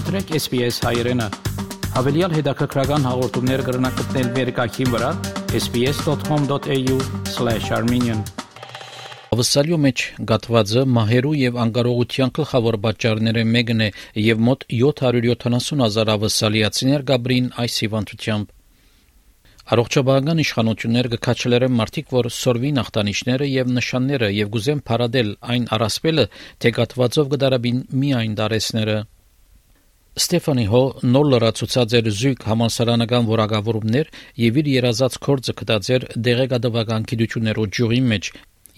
Մտրեք SPS հայերեն։ Հավելյալ հետաքրքրական հաղորդումներ կգրնակցնել վերկայքին վրա sps.com.au/armenian Ավսալյո մեջ գատվածը մահերու եւ անկարողության գլխավոր պատճառները մեկն է եւ մոտ 770.000 ավսալիացիներ գաբրին այս հիվանդությամբ Առողջապահական իշխանությունները կքաչելեր են մարդիկ, որ սորվի նախտանիշները եւ նշանները եւ գուզեն փարադել այն առասպելը, թե գատվածով կդարաբին միայն դարեսները։ Ստեֆանի Հո նոր լրացուցած էր զույգ համալսարանական որակավորումներ եւ իր երազած կորձը կդածեր դեղեկատվական գիտություններով ջուրի մեջ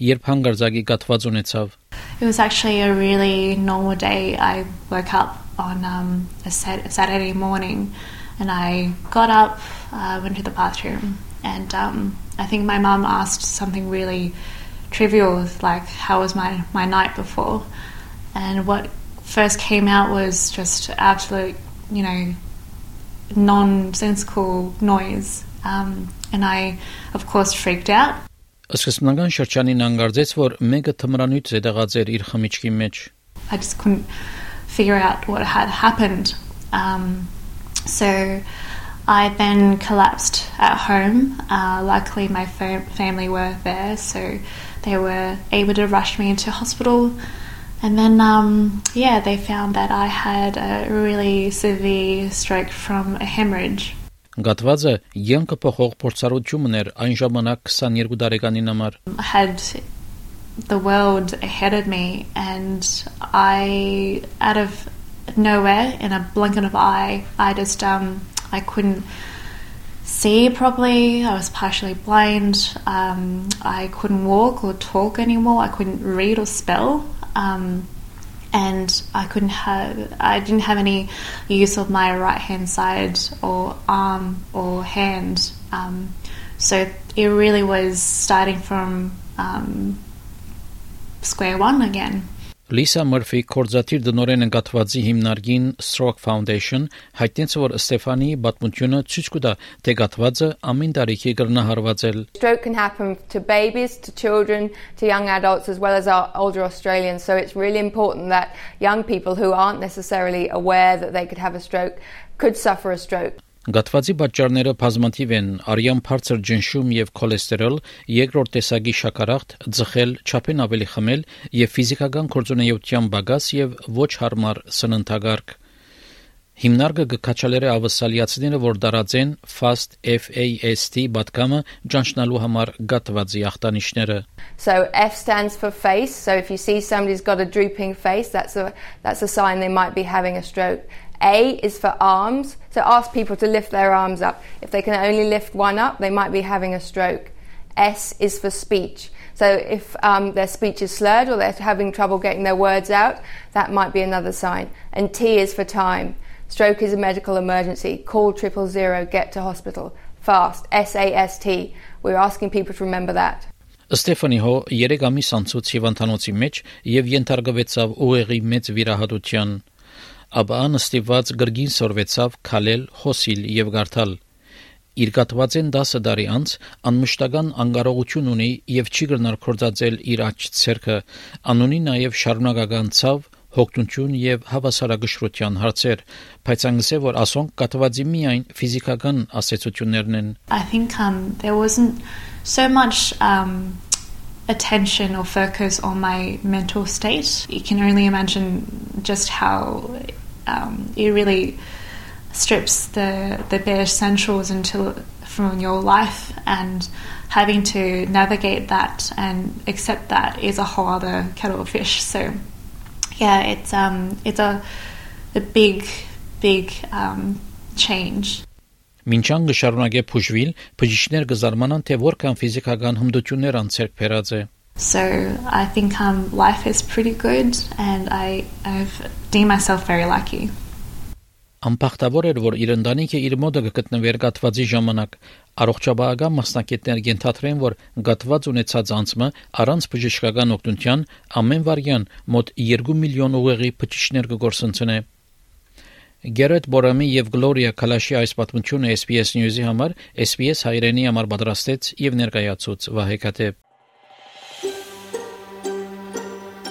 երբ հանգարձակի կատված ունեցավ It was actually a really normal day. I woke up on um, a Saturday morning and I got up, uh, went to the bathroom, and um, I think my mum asked something really trivial, like, How was my, my night before? And what first came out was just absolute, you know, nonsensical noise. Um, and I, of course, freaked out. Սկզբնական շրջանին անգարձեց, որ մեկը թմրանյութ զետեղած էր իր խմիչքի մեջ։ I just couldn't figure out what had happened. Um, so I then collapsed at home. Uh, luckily, my fam- family were there, so they were able to rush me into hospital. And then, um, yeah, they found that I had a really severe stroke from a hemorrhage. Գատվածը յենքը փոխող փորձառությունն էր այն ժամանակ 22 տարեկանին համար։ I had the world ahead of me, and I, out of nowhere, in a blink of an eye, I just um, I couldn't see properly. I was partially blind. Um, I couldn't walk or talk anymore. I couldn't read or spell. Um, and I couldn't have I didn't have any use of my right hand side or arm or hand. Um, so it really was starting from um, square one again. Լիսա Մորֆի կորզաթիր դնորեն ընկատվածի հիմնարկին Stroke Foundation հայտնեց որ Ստեֆանիի պատմությունը ցույց կտա թե գատվածը ամեն տարիքի կրնահարվածել Stroke can happen to babies to children to young adults as well as our older Australians. So it's really important that young people who aren't necessarily aware that they could have a stroke could suffer a stroke Գատվածի պատճառները բազմաթիվ են՝ արյան բարձր ջնշում եւ քոլեստերոլ, երկրորդ տեսակի շաքարախտ, ձխել, չափեն ավելի խմել եւ ֆիզիկական կորձունեության բագաս եւ ոչ հարմար սննդագարկ։ Հիմնարկը գկաչալերը ավսալիացիները, որ դարած են FAST FAST պատկամը ճանչնալու համար գատվածի ախտանիշները։ So F stands for face. So if you see somebody's got a drooping face, that's a that's a sign they might be having a stroke. A is for arms. So ask people to lift their arms up. If they can only lift one up, they might be having a stroke. S is for speech. So if um, their speech is slurred or they're having trouble getting their words out, that might be another sign. And T is for time. Stroke is a medical emergency. Call triple zero. Get to hospital. Fast. S A S T. We're asking people to remember that. Ստեֆանի հո 3 ամիս անցուց հիվանդանոցի մեջ եւ ենթարկվեցավ ուղեղի մեծ վիրահատության ապա անստիված գրգին սորվեցավ քալել, խոսիլ եւ գարթալ։ Իր գտվածեն 10 տարի անց անմշտական անկարողություն ունի եւ չի գնար կորցածել իր աճ ցերկը, անունի նաեւ շարունակական ցավ, հոգնություն եւ հավասարակշռության հարցեր, բայց անգսե որ ասոնք կատվածի միայն ֆիզիկական ասացություններն են։ I think um there wasn't so much um attention or focus on my mental state. You can only imagine just how um, it really strips the the bare essentials into from your life and having to navigate that and accept that is a whole other kettle of fish. So yeah it's um it's a a big big um change. Մինչան գշարունակե փուժվիլ, բժիշկներ կզարմանան, թե որքան ֆիզիկական հմտություններ անցերք փերած է։ So I think um, life is pretty good and I I've deemed myself very lucky. Անպախտավոր էր, որ իր ընտանիքը իր մոդը կգտնվեր գատվածի ժամանակ։ Առողջապահական մասնակիցներ ենթադրեն, որ գատված ունեցած անձը առանց բժշկական օգնության ամեն վարյան մոտ 2 միլիոն ուղեղի բջիջներ կգործընծնե։ Գերետ Բորամի եւ Գլորիա Քալաշի այս պատմությունը SPS News-ի համար SPS հայրենի համար պատրաստեց եւ ներկայացուց Վահե Կատեփ։